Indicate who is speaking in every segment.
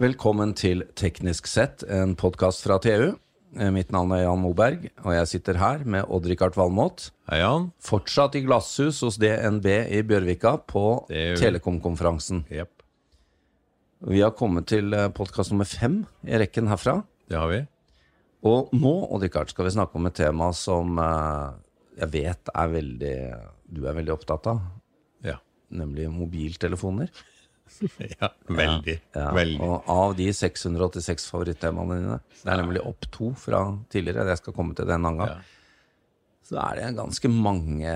Speaker 1: Velkommen til Teknisk sett, en podkast fra TU. Eh, Mitt navn er Jan Moberg, og jeg sitter her med Odd-Rikard Valmot.
Speaker 2: Hei, Jan.
Speaker 1: Fortsatt i glasshus hos DNB i Bjørvika på
Speaker 2: er
Speaker 1: Telekom-konferansen.
Speaker 2: Yep.
Speaker 1: Vi har kommet til podkast nummer fem i rekken herfra.
Speaker 2: det har vi.
Speaker 1: Og nå, Odd-Rikard, skal vi snakke om et tema som eh, jeg vet er veldig du er veldig opptatt av,
Speaker 2: Ja.
Speaker 1: nemlig mobiltelefoner.
Speaker 2: ja veldig.
Speaker 1: Ja,
Speaker 2: veldig.
Speaker 1: Og av de 686 favorittemaene dine, det er nemlig opp to fra tidligere, jeg skal komme til det en annen gang, så er det ganske mange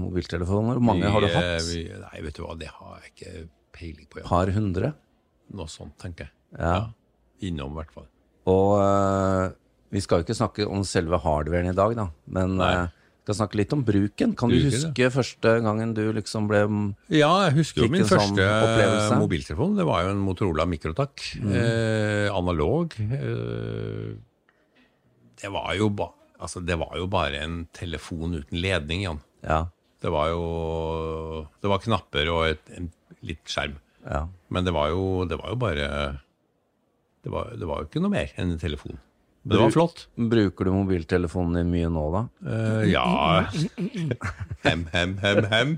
Speaker 1: mobiltelefoner. Hvor mange har du hatt?
Speaker 2: eh, Vi, nei, vet du hva, det har jeg ikke peiling på. Ja.
Speaker 1: Par hundre.
Speaker 2: Noe sånt, tenker jeg.
Speaker 1: Ja.
Speaker 2: Innom, i hvert fall.
Speaker 1: Og øh, vi skal jo ikke snakke om selve hardwaren i dag, da, men øh, vi skal snakke litt om bruken. Kan du
Speaker 2: huske
Speaker 1: huske første gangen du liksom ble
Speaker 2: Ja, jeg husker jo min
Speaker 1: sånn
Speaker 2: første
Speaker 1: opplevelse?
Speaker 2: mobiltelefon. Det var jo en Motorola Mikrotak.
Speaker 1: Mm.
Speaker 2: Eh, analog. Eh, det, var jo ba, altså, det var jo bare en telefon uten ledning, Jan.
Speaker 1: Ja.
Speaker 2: Det var jo Det var knapper og et, en litt skjerm.
Speaker 1: ja.
Speaker 2: Men det var jo, det var jo bare det var, det var jo ikke noe mer enn en telefon. Men det var flott.
Speaker 1: Bruker du mobiltelefonen din mye nå, da?
Speaker 2: Uh, ja Hem, hem, hem, hem.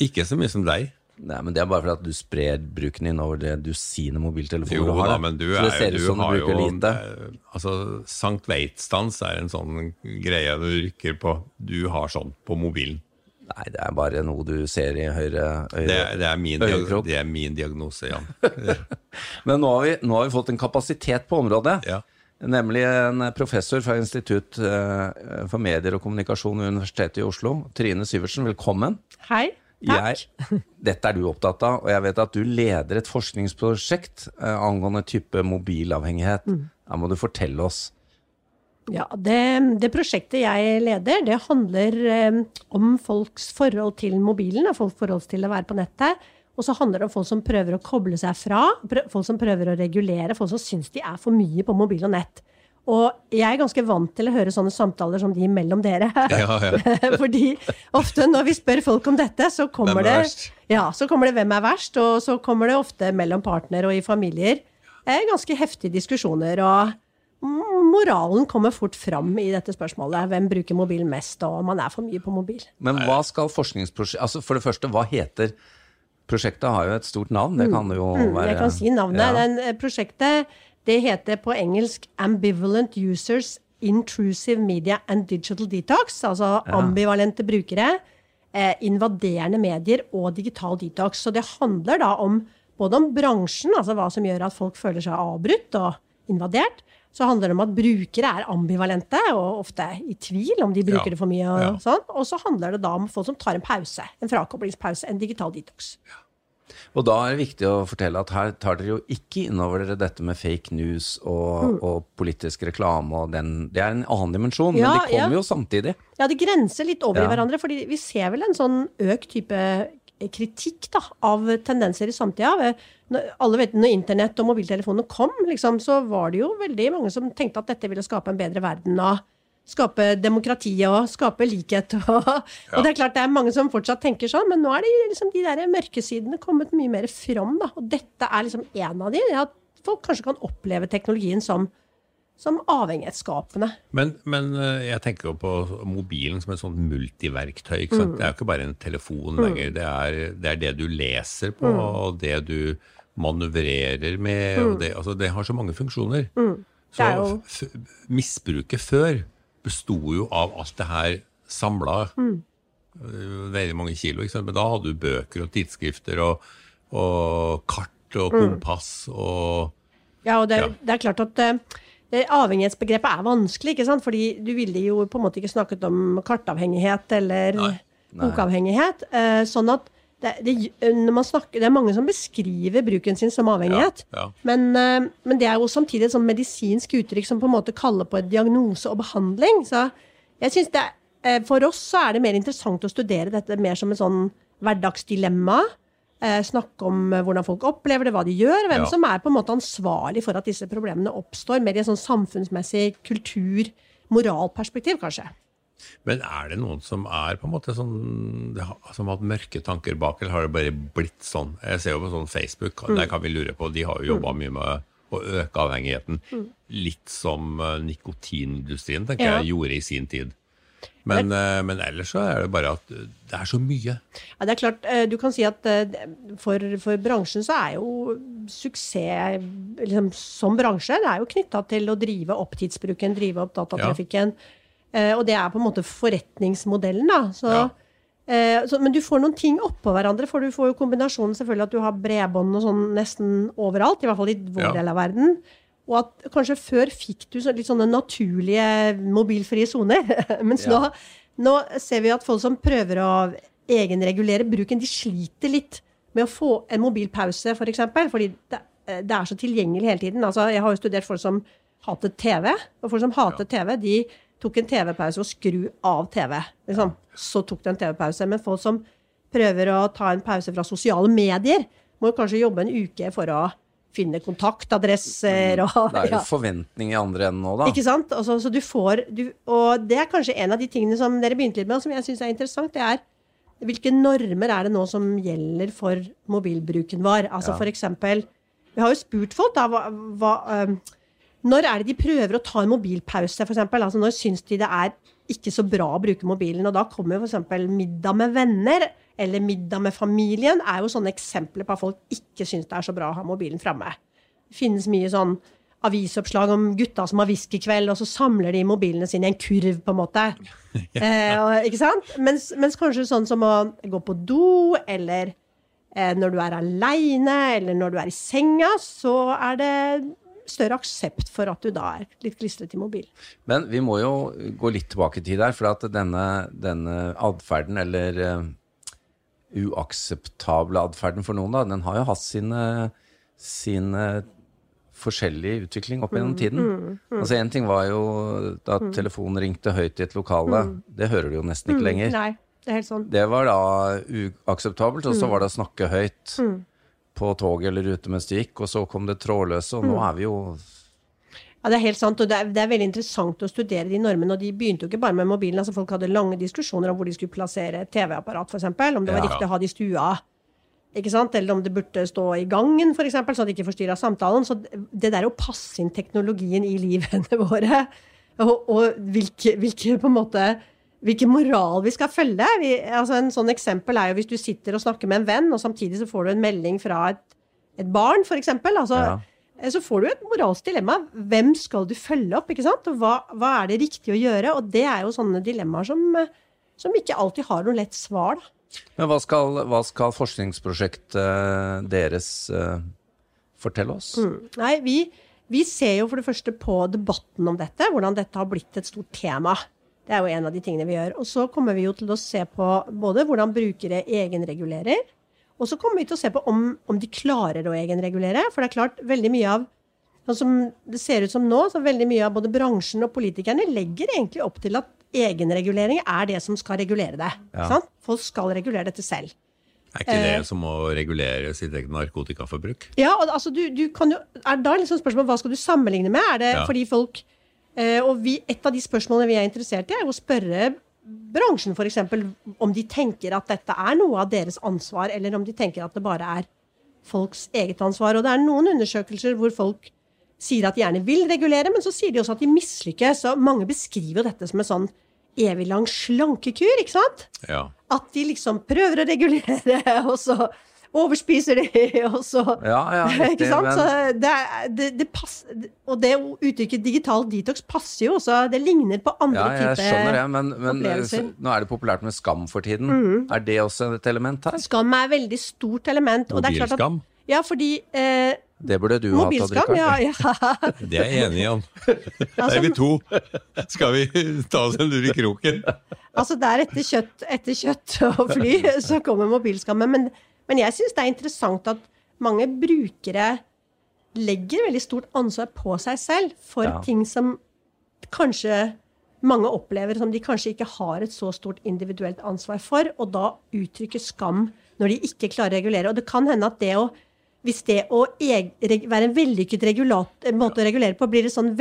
Speaker 2: Ikke så mye som deg.
Speaker 1: Nei, men Det er bare fordi at du sprer bruken din over det dusinet mobiltelefoner
Speaker 2: Jo
Speaker 1: du har.
Speaker 2: da, men du
Speaker 1: Så det
Speaker 2: er
Speaker 1: ser ut som
Speaker 2: Du
Speaker 1: du
Speaker 2: har
Speaker 1: bruker
Speaker 2: jo
Speaker 1: lite.
Speaker 2: eh, Altså, Sankt Veitstans er en sånn greie du rykker på. Du har sånn på mobilen.
Speaker 1: Nei, det er bare noe du ser i høyre høyre
Speaker 2: Det, er- det, er, min diag det er min diagnose, Jan.
Speaker 1: Men nå har, vi, nå har vi fått en kapasitet på området.
Speaker 2: Ja.
Speaker 1: Nemlig en professor fra Institutt eh, for medier og kommunikasjon ved Universitetet i Oslo, Trine Syvertsen. Velkommen.
Speaker 3: Hei. Takk.
Speaker 1: Jeg, dette er du opptatt av, og jeg vet at du leder et forskningsprosjekt eh, angående type mobilavhengighet.
Speaker 3: Mm.
Speaker 1: Da må du fortelle oss.
Speaker 3: Ja, det, det prosjektet jeg leder, det handler eh, om folks forhold til mobilen, og folks forhold til å være på nettet. Og så handler det om folk som prøver å koble seg fra, folk som prøver å regulere, folk som syns de er for mye på mobil og nett. Og jeg er ganske vant til å høre sånne samtaler som de mellom dere.
Speaker 2: Ja, ja.
Speaker 3: Fordi ofte når vi spør folk om dette, så kommer
Speaker 2: er
Speaker 3: det? Ja, så kommer det 'hvem er verst', og så kommer det ofte mellom partner og i familier. Eh, ganske heftige diskusjoner, og mm, moralen kommer fort fram i dette spørsmålet. Hvem bruker mobil mest, og om man er for mye på mobil.
Speaker 1: Men hva skal forskningsprosjekt Altså For det første, hva heter Prosjektet har jo et stort navn, det kan jo
Speaker 3: Mm,
Speaker 1: være
Speaker 3: jeg kan si navnet.
Speaker 1: Ja.
Speaker 3: Den, eh, prosjektet det heter på engelsk 'Ambivalent Users Intrusive Media and Digital Detox'. Altså ambivalente brukere, eh, invaderende medier og digital detox. Så det handler da om både om bransjen, altså hva som gjør at folk føler seg avbrutt og invadert. Så handler det om at brukere er ambivalente og ofte i tvil om de bruker
Speaker 2: Ja.
Speaker 3: det for mye. Og
Speaker 2: Ja.
Speaker 3: sånn. Og så handler det da om folk som tar en pause, en frakoblingspause, en digital detox.
Speaker 1: Og da er det viktig å fortelle at her tar dere jo ikke innover dere dette med fake news og,
Speaker 3: Mm.
Speaker 1: og politisk reklame og den Det er en annen dimensjon,
Speaker 3: Ja,
Speaker 1: men de kommer
Speaker 3: ja.
Speaker 1: jo samtidig.
Speaker 3: Ja, det grenser litt over
Speaker 1: Ja.
Speaker 3: i hverandre, fordi vi ser vel en sånn økt type kritikk da, av tendenser i samtida. Alle vet Når internett og mobiltelefoner kom, liksom, så var det jo veldig mange som tenkte at dette ville skape en bedre verden. og Skape demokrati og skape likhet. Og, og det er klart det er mange som fortsatt tenker sånn, men nå er det liksom, de der mørkesidene kommet mye mer fram. Da, og dette er liksom en av de. At folk kanskje kan oppleve teknologien som, som avhengighetsskapende.
Speaker 2: Men, men eh, jeg tenker jo på mobilen som et sånt multiverktøy. Sant? Det er jo ikke bare en telefon lenger. Det er, det er det du leser på, og det du manøvrerer med. Og det, altså, det har så mange funksjoner. Så
Speaker 3: er jo-
Speaker 2: misbruket før besto jo av alt det her samla. Veldig mange kilo. Men da hadde du bøker og tidsskrifter og, og kart og kompass og
Speaker 3: Ja, og det,
Speaker 2: Ja.
Speaker 3: det er klart at eh, avhengighetsbegrepet er vanskelig, ikke sant? Fordi du ville jo på en måte ikke snakket om kartavhengighet eller
Speaker 2: Nei.
Speaker 3: bokavhengighet. Eh, sånn at det, det, når man snakker, det er mange som beskriver bruken sin som avhengighet.
Speaker 2: Ja, ja.
Speaker 3: Men, eh, men det er jo samtidig et sånn medisinsk uttrykk som på en måte kaller på en diagnose og behandling. Så jeg synes det, eh, For oss så er det mer interessant å studere dette mer som et sånn hverdagsdilemma. Eh, snakke om eh, hvordan folk opplever det, hva de gjør. Hvem
Speaker 2: Ja.
Speaker 3: som er på en måte ansvarlig for at disse problemene oppstår. Mer i et sånn samfunnsmessig kultur, moralperspektiv, kanskje.
Speaker 2: Men er det noen som er på en måte sånn Som har hatt mørke tanker bak, eller har det bare blitt sånn? Jeg ser jo på sånn Facebook,
Speaker 3: Mm.
Speaker 2: der kan vi lure på De har jo jobba mye med å øke avhengigheten. Litt som eh, nikotinindustrien, tenker
Speaker 3: Ja.
Speaker 2: jeg, gjorde i sin tid. Men, eh, men ellers så er det bare at eh, det er så mye.
Speaker 3: Ja, det er klart, eh, Du kan si at for, for bransjen så er jo suksess liksom, som bransje det er jo knytta til å drive opp tidsbruken, drive opp datatrafikken. Ja. og det er på en måte forretningsmodellen. da. Så,
Speaker 2: Ja.
Speaker 3: så, men du får noen ting oppå hverandre. for Du får jo kombinasjonen selvfølgelig at du har bredbånd og sånn nesten overalt. I hvert fall i vår del av verden. Og at kanskje før fikk du litt sånne naturlige mobilfrie soner. Mens
Speaker 1: Ja.
Speaker 3: nå, nå ser vi at folk som prøver å egenregulere bruken, de sliter litt med å få en mobilpause, f.eks. For eksempel, fordi det, det er så tilgjengelig hele tiden. Altså, jeg har jo studert folk som hatet TV. Og folk som hatet TV, de tok en TV-pause og skru av TV. Liksom. Så tok de en TV-pause. Men folk som prøver å ta en pause fra sosiale medier, må jo kanskje jobbe en uke for å finne kontaktadresser og
Speaker 1: Det er jo
Speaker 3: ja.
Speaker 1: forventning i andre enden nå, da.
Speaker 3: Ikke sant? Altså, så du får du, Og det er kanskje en av de tingene som dere begynte litt med, og som jeg syns er interessant. Det er hvilke normer er det nå som gjelder for mobilbruken vår? Altså
Speaker 1: Ja.
Speaker 3: for eksempel Vi har jo spurt folk, da, hva, hva Når er det de prøver å ta en mobilpause, for eksempel? Altså når syns de det er ikke så bra å bruke mobilen? Og da kommer for eksempel middag med venner eller middag med familien er jo sånne eksempler på at folk ikke syns det er så bra å ha mobilen framme. Det finnes mye sånn avisoppslag om gutta som har whiskykveld, og så samler de mobilene sine i en kurv, på en måte. eh, og, ikke sant? Mens, mens kanskje sånn som å gå på do, eller eh, når du er aleine, eller når du er i senga, så er det større aksept for at du da er litt klistret i mobilen.
Speaker 1: Men vi må jo gå litt tilbake i tid der, for at denne, denne atferden, eller eh, uakseptable atferden for noen, da, den har jo hatt sine, sine forskjellige utvikling opp gjennom tiden. Altså En ting var jo da telefonen ringte høyt i et lokale. Det hører du jo nesten ikke lenger.
Speaker 3: Nei, det helt sånn.
Speaker 1: Det var da uakseptabelt, og så var det å snakke høyt på toget eller ute mens det gikk, og så kom det trådløse, og nå er vi jo
Speaker 3: Ja, det er helt sant, og det er, det er veldig interessant å studere de normene. Og de begynte jo ikke bare med mobilen. altså Folk hadde lange diskusjoner om hvor de skulle plassere TV-apparat, f.eks. Om det var
Speaker 1: Ja.
Speaker 3: riktig å ha det i stua, ikke sant? eller om det burde stå i gangen, f.eks., så det ikke forstyrra samtalen. Så det der å passe inn teknologien i livene våre, og, og hvilke, hvilke på en måte hvilken moral vi skal følge. Vi, altså en sånn eksempel er jo hvis du sitter og snakker med en venn, og samtidig så får du en melding fra et, et barn, f.eks. Altså,
Speaker 1: Ja.
Speaker 3: Så får du et moralsk dilemma. Hvem skal du følge opp? ikke sant? Og hva, hva er det riktig å gjøre? Og det er jo sånne dilemmaer som, eh, som ikke alltid har noe lett svar. da.
Speaker 1: Men hva skal, hva skal forskningsprosjektet deres eh, fortelle oss?
Speaker 3: Nei, vi, vi ser jo for det første på debatten om dette, hvordan dette har blitt et stort tema. Det er jo en av de tingene vi gjør. Og så kommer vi jo til å se på både hvordan brukere egenregulerer, og så kommer vi til å se på om, om de klarer å egenregulere. For det er klart, veldig mye av sånn som det ser ut som nå, så veldig mye av både bransjen og politikerne legger egentlig opp til at egenregulering er det som skal regulere det.
Speaker 1: Ja.
Speaker 3: Sant? Folk skal regulere dette selv.
Speaker 2: Er ikke
Speaker 3: Eh.
Speaker 2: det som å regulere sitt eget narkotikaforbruk?
Speaker 3: Ja, og altså du, du kan jo Er da liksom spørsmålet hva skal du sammenligne med? Er det
Speaker 2: Ja.
Speaker 3: fordi folk eh, Og vi, et av de spørsmålene vi er interessert i, er å spørre bransjen f.eks. om de tenker at dette er noe av deres ansvar, eller om de tenker at det bare er folks eget ansvar. Og det er noen undersøkelser hvor folk sier at de gjerne vil regulere, men så sier de også at de mislykkes. Og mange beskriver jo dette som en sånn evig lang slankekur, ikke sant?
Speaker 2: Ja.
Speaker 3: At de liksom prøver å regulere, og så overspiser de, og så
Speaker 1: Ja, ja, riktig,
Speaker 3: Ikke sant?
Speaker 1: men-
Speaker 3: Så det, det, det passer, og det uttrykket digital detox passer jo også. Det ligner på andre
Speaker 1: Ja, jeg
Speaker 3: typer
Speaker 1: skjønner det, men, men
Speaker 3: opplevelser. Mm.
Speaker 1: nå er det populært med skam for tiden. Er det også et element her?
Speaker 3: Skam er et veldig stort element. Og det er klart at,
Speaker 2: Mobilskam?
Speaker 3: ja, fordi eh,
Speaker 1: Det burde du hatt,
Speaker 3: Mobilskam, ja, ja.
Speaker 2: Det er jeg enig i, Jan. Der er vi to. Skal vi ta oss en lur i kroken?
Speaker 3: Altså der etter kjøtt, etter kjøtt og fly, så kommer mobilskammen. Men, men jeg syns det er interessant at mange brukere legger veldig stort ansvar på seg selv for
Speaker 1: Ja.
Speaker 3: ting som kanskje mange opplever som de kanskje ikke har et så stort individuelt ansvar for, og da uttrykker skam når de ikke klarer å regulere. Og det kan hende at det å hvis det å være en vellykket regulat, måte å regulere på blir et sånn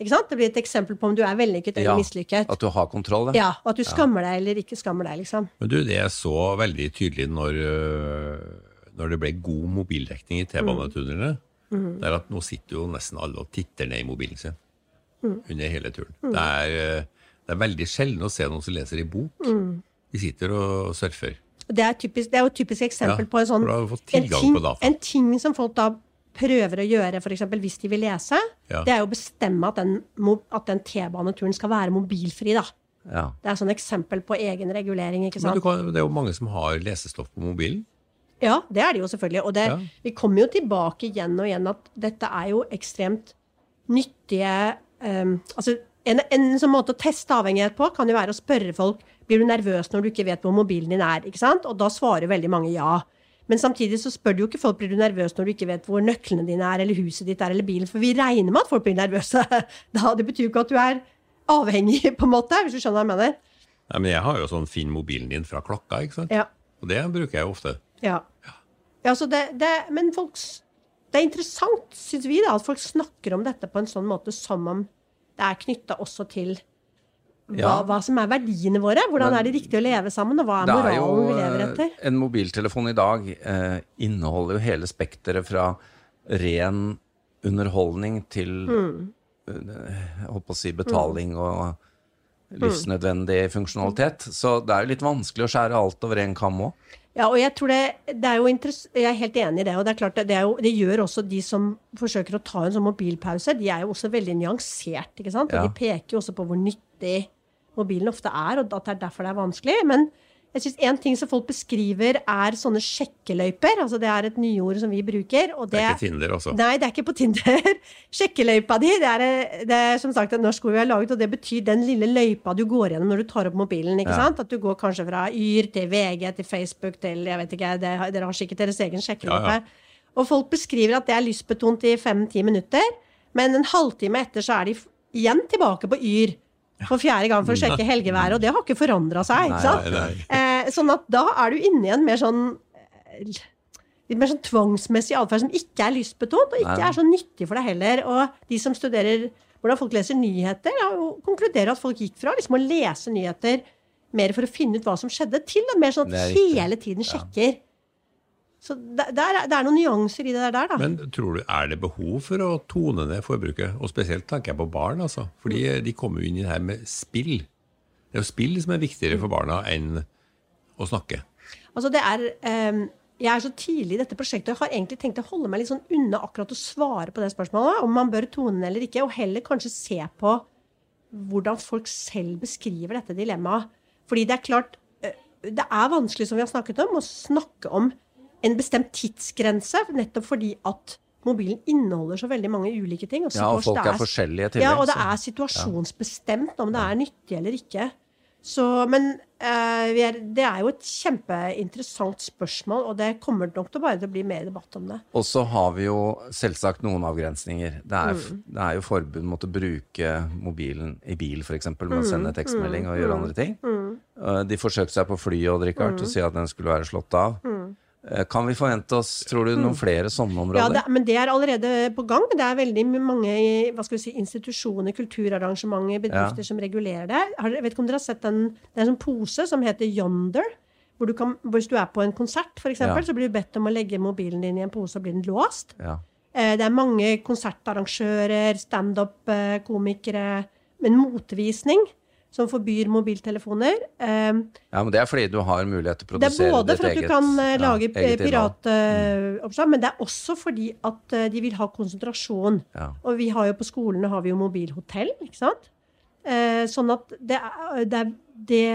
Speaker 3: Ikke sant? Det blir et eksempel på om du er vellykket eller
Speaker 1: Ja,
Speaker 3: mislykket.
Speaker 1: At du har kontroll, ja.
Speaker 3: Ja, og at du skammer deg eller ikke skammer deg, liksom.
Speaker 2: Men du, det jeg så veldig tydelig når, øh, når det ble god mobildekning i T-banetunnelene, det er at nå sitter jo nesten alle og titter ned i mobilen sin under hele turen. Det, er, øh, det er veldig sjelden å se noen som leser i bok. De sitter og surfer.
Speaker 3: Det er, typisk, det er jo et typisk eksempel
Speaker 2: Ja,
Speaker 3: på en sånn en ting,
Speaker 2: på
Speaker 3: en ting som folk da prøver å gjøre, f.eks. hvis de vil lese,
Speaker 2: Ja.
Speaker 3: det er å bestemme at den, den T-baneturen skal være mobilfri, da.
Speaker 1: ja.
Speaker 3: Det er sånn eksempel på egen regulering, ikke sant.
Speaker 2: du kan, det er jo mange som har lesestoff på mobilen.
Speaker 3: Ja, det er det jo selvfølgelig. Og det,
Speaker 2: Ja.
Speaker 3: vi kommer jo tilbake igjen og igjen at dette er jo ekstremt nyttige um, Altså, en, en sånn måte å teste avhengighet på kan jo være å spørre folk blir du nervøs når du ikke vet hvor mobilen din er. ikke sant? Og da svarer veldig mange ja. Men samtidig så spør du jo ikke folk blir du nervøs når du ikke vet hvor nøklene dine er, eller huset ditt er, eller bilen. For vi regner med at folk blir nervøse. Da, det betyr jo ikke at du er avhengig, på en måte, hvis du skjønner hva jeg mener.
Speaker 2: Nei, men jeg har jo sånn Finn mobilen din fra klokka, ikke sant?
Speaker 3: Ja.
Speaker 2: Og det bruker jeg jo ofte.
Speaker 3: Ja. ja så det, det, men folk, det er interessant, syns vi, da, at folk snakker om dette på en sånn måte som om det er knytta også til hva,
Speaker 1: Ja.
Speaker 3: hva som er verdiene våre. Hvordan
Speaker 1: Men
Speaker 3: er det riktig å leve sammen, og hva er
Speaker 1: moralen er jo
Speaker 3: vi lever etter?
Speaker 1: eh, En mobiltelefon i dag eh, inneholder jo hele spekteret fra ren underholdning til
Speaker 3: Mm.
Speaker 1: eh, jeg holdt på å si betaling og livsnødvendig funksjonalitet. Så det er jo litt vanskelig å skjære alt over én kam òg.
Speaker 3: Ja, og jeg tror det, det er jo Jeg er helt enig i det. Og det er klart det, er jo, det gjør også de som forsøker å ta en sånn mobilpause. De er jo også veldig nyansert, ikke sant. Og
Speaker 1: Ja.
Speaker 3: de peker jo også på hvor nyttig mobilen ofte er, og at det er derfor det er vanskelig. Men jeg synes En ting som folk beskriver, er sånne sjekkeløyper. Altså det er et nyord som vi bruker. Og
Speaker 2: Det er ikke Tinder, altså.
Speaker 3: Nei, det er ikke på Tinder. Sjekkeløypa di, det er, det er som sagt et norsk ord vi har laget, og det betyr den lille løypa du går gjennom når du tar opp mobilen. ikke
Speaker 1: Ja.
Speaker 3: sant? At du går kanskje fra Yr til VG til Facebook til jeg vet ikke, det, Dere har sikkert deres egen sjekkeløype.
Speaker 2: Ja, ja.
Speaker 3: Og folk beskriver at det er lystbetont i fem-ti minutter, men en halvtime etter så er de igjen tilbake på Yr. For fjerde gang for å sjekke helgeværet, og det har ikke forandra seg. ikke sant?
Speaker 2: nei, nei.
Speaker 3: Eh, sånn at da er du inne i en mer sånn eh, litt mer sånn tvangsmessig atferd som ikke er lystbetont, og ikke er så nyttig for deg heller. Og de som studerer hvordan folk leser nyheter, jo konkluderer at folk gikk fra liksom å lese nyheter mer for å finne ut hva som skjedde, til og mer sånn at hele tiden sjekker. Så det, det, er, det er noen nyanser i det der, da.
Speaker 2: Men tror du, er det behov for å tone ned forbruket? Og spesielt tenker jeg på barn, altså. Fordi de kommer jo inn i det her med spill. Det er jo spill som er viktigere for barna enn å snakke.
Speaker 3: Altså det er, Um jeg er så tidlig i dette prosjektet og har egentlig tenkt å holde meg litt sånn unna akkurat å svare på det spørsmålet, om man bør tone ned eller ikke, og heller kanskje se på hvordan folk selv beskriver dette dilemmaet. Fordi det er klart, eh, det er vanskelig, som vi har snakket om, å snakke om en bestemt tidsgrense, nettopp fordi at mobilen inneholder så veldig mange ulike ting.
Speaker 1: Ja, og folk
Speaker 3: er,
Speaker 1: er forskjellige i
Speaker 3: ja, og det er situasjonsbestemt om det er nyttig eller ikke. Så, men eh, vi er, det er jo et kjempeinteressant spørsmål, og det kommer nok til bare til å bli mer debatt om det.
Speaker 1: Og så har vi jo selvsagt noen avgrensninger. Det er,
Speaker 3: Mm.
Speaker 1: det er jo forbud mot å bruke mobilen i bil, f.eks. med
Speaker 3: Mm.
Speaker 1: å sende tekstmelding og gjøre andre ting. Eh, De forsøkte seg på flyet, Odd Rikard,
Speaker 3: Mm.
Speaker 1: og si at den skulle være slått av. Eh, Kan vi forvente oss, tror du, noen flere sånne
Speaker 3: områder? Ja, det, men det er allerede på gang. Det er veldig mange hva skal vi si, institusjoner, kulturarrangementer, bedrifter
Speaker 1: Ja.
Speaker 3: som regulerer det. Har, vet ikke om dere har sett en, det er en sånn pose som heter Yonder. Hvor du kan, hvis du er på en konsert, f.eks.,
Speaker 1: Ja.
Speaker 3: så blir du bedt om å legge mobilen din i en pose, og blir den låst.
Speaker 1: Ja.
Speaker 3: Eh, Det er mange konsertarrangører, standup-komikere, en motevisning som forbyr mobiltelefoner. Eh,
Speaker 1: ja, men det er fordi du har mulighet til å produsere ditt eget
Speaker 3: Det er både for at du kan eh,
Speaker 1: ja,
Speaker 3: lage
Speaker 1: innhold.
Speaker 3: piratoppslag, men det er også fordi at eh, de vil ha konsentrasjon.
Speaker 1: Ja.
Speaker 3: Og vi har jo på skolene har vi jo mobilhotell, ikke sant? Eh, sånn at det er, det er det,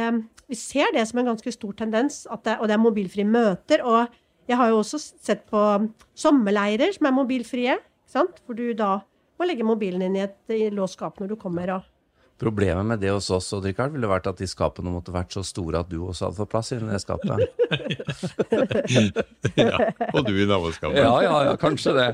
Speaker 3: Vi ser det som en ganske stor tendens, at det, og det er mobilfrie møter. Og jeg har jo også sett på sommerleirer som er mobilfrie, ikke sant? hvor du da må legge mobilen inn i et låst skap når du kommer. Og,
Speaker 1: Problemet med det hos oss og Richard, ville vært at de skapene måtte vært så store at du også hadde fått plass i det skapet.
Speaker 2: Ja. Og du i naboskapet.
Speaker 1: ja, ja, ja, kanskje det.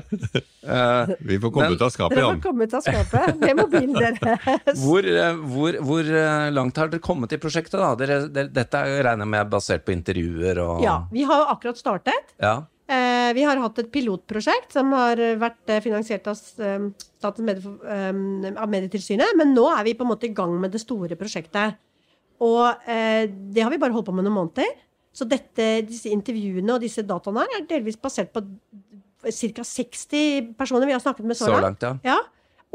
Speaker 1: Uh,
Speaker 2: Vi får komme
Speaker 1: Men-
Speaker 2: ut av skapet,
Speaker 3: dere får komme ut av skapet med mobilen deres.
Speaker 1: Hvor, hvor, hvor eh, langt har dere kommet i prosjektet? da? Dere, dere, dette er regner jeg med er basert på intervjuer og
Speaker 3: Ja, vi har jo akkurat startet.
Speaker 1: Ja.
Speaker 3: Eh, vi har hatt et pilotprosjekt som har vært eh, finansiert av eh, Statens Medietilsynet, men nå er vi på en måte i gang med det store prosjektet. Og det har vi bare holdt på med noen måneder. Så dette, disse intervjuene og disse dataene her er delvis basert på ca. 60 personer vi har snakket med så,
Speaker 1: Så
Speaker 3: langt.
Speaker 1: langt, ja.
Speaker 3: Ja.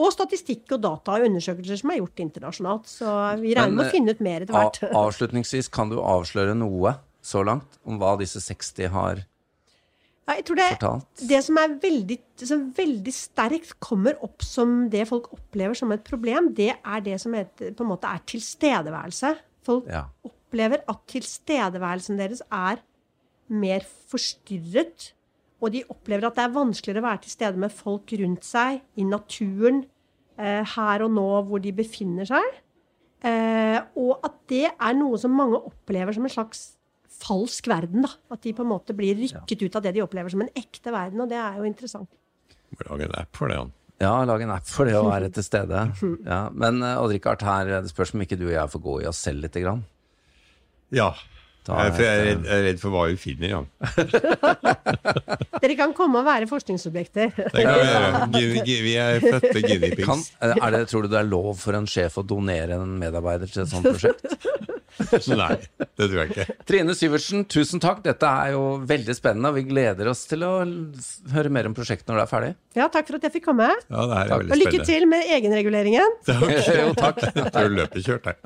Speaker 3: Og statistikk og data og undersøkelser som er gjort internasjonalt. Så vi regner med å finne ut mer etter hvert.
Speaker 1: Avslutningsvis, kan du avsløre noe så langt om hva disse 60 har
Speaker 3: Ja, jeg tror det,
Speaker 1: fortalt?
Speaker 3: det som er veldig, som veldig sterkt kommer opp som det folk opplever som et problem, det er det som heter, på en måte er tilstedeværelse. Folk
Speaker 1: Ja.
Speaker 3: opplever at tilstedeværelsen deres er mer forstyrret. Og de opplever at det er vanskeligere å være til stede med folk rundt seg, i naturen, eh, her og nå hvor de befinner seg. Eh, og at det er noe som mange opplever som en slags falsk verden. da. At de på en måte blir rykket ut av det de opplever som en ekte verden, og det er jo interessant.
Speaker 2: Må lage en app for det, han.
Speaker 1: Ja, lage en app for det å være til stede. Ja. Men eh, Odd-Rikard, her er det spørs om ikke du og jeg får gå i oss selv litt. Grann.
Speaker 2: Ja. Jeg er, for jeg, er redd, jeg er redd for hva vi finner, ja.
Speaker 3: Dere kan komme og være forskningsobjekter.
Speaker 2: Det kan vi gjøre. Guinea- gu- Vi er fødte guinea pigs.
Speaker 1: er tror du det er lov for en sjef å donere en medarbeider til et sånt prosjekt?
Speaker 2: Nei, det tror jeg ikke.
Speaker 1: Trine Syvertsen, tusen takk. Dette er jo veldig spennende, og vi gleder oss til å høre mer om prosjektet når det er ferdig.
Speaker 3: Ja, takk for at jeg fikk komme.
Speaker 2: Ja, det her er
Speaker 3: Og lykke til med egenreguleringen.
Speaker 1: jo, takk.
Speaker 2: Jeg tror løpet kjørt her.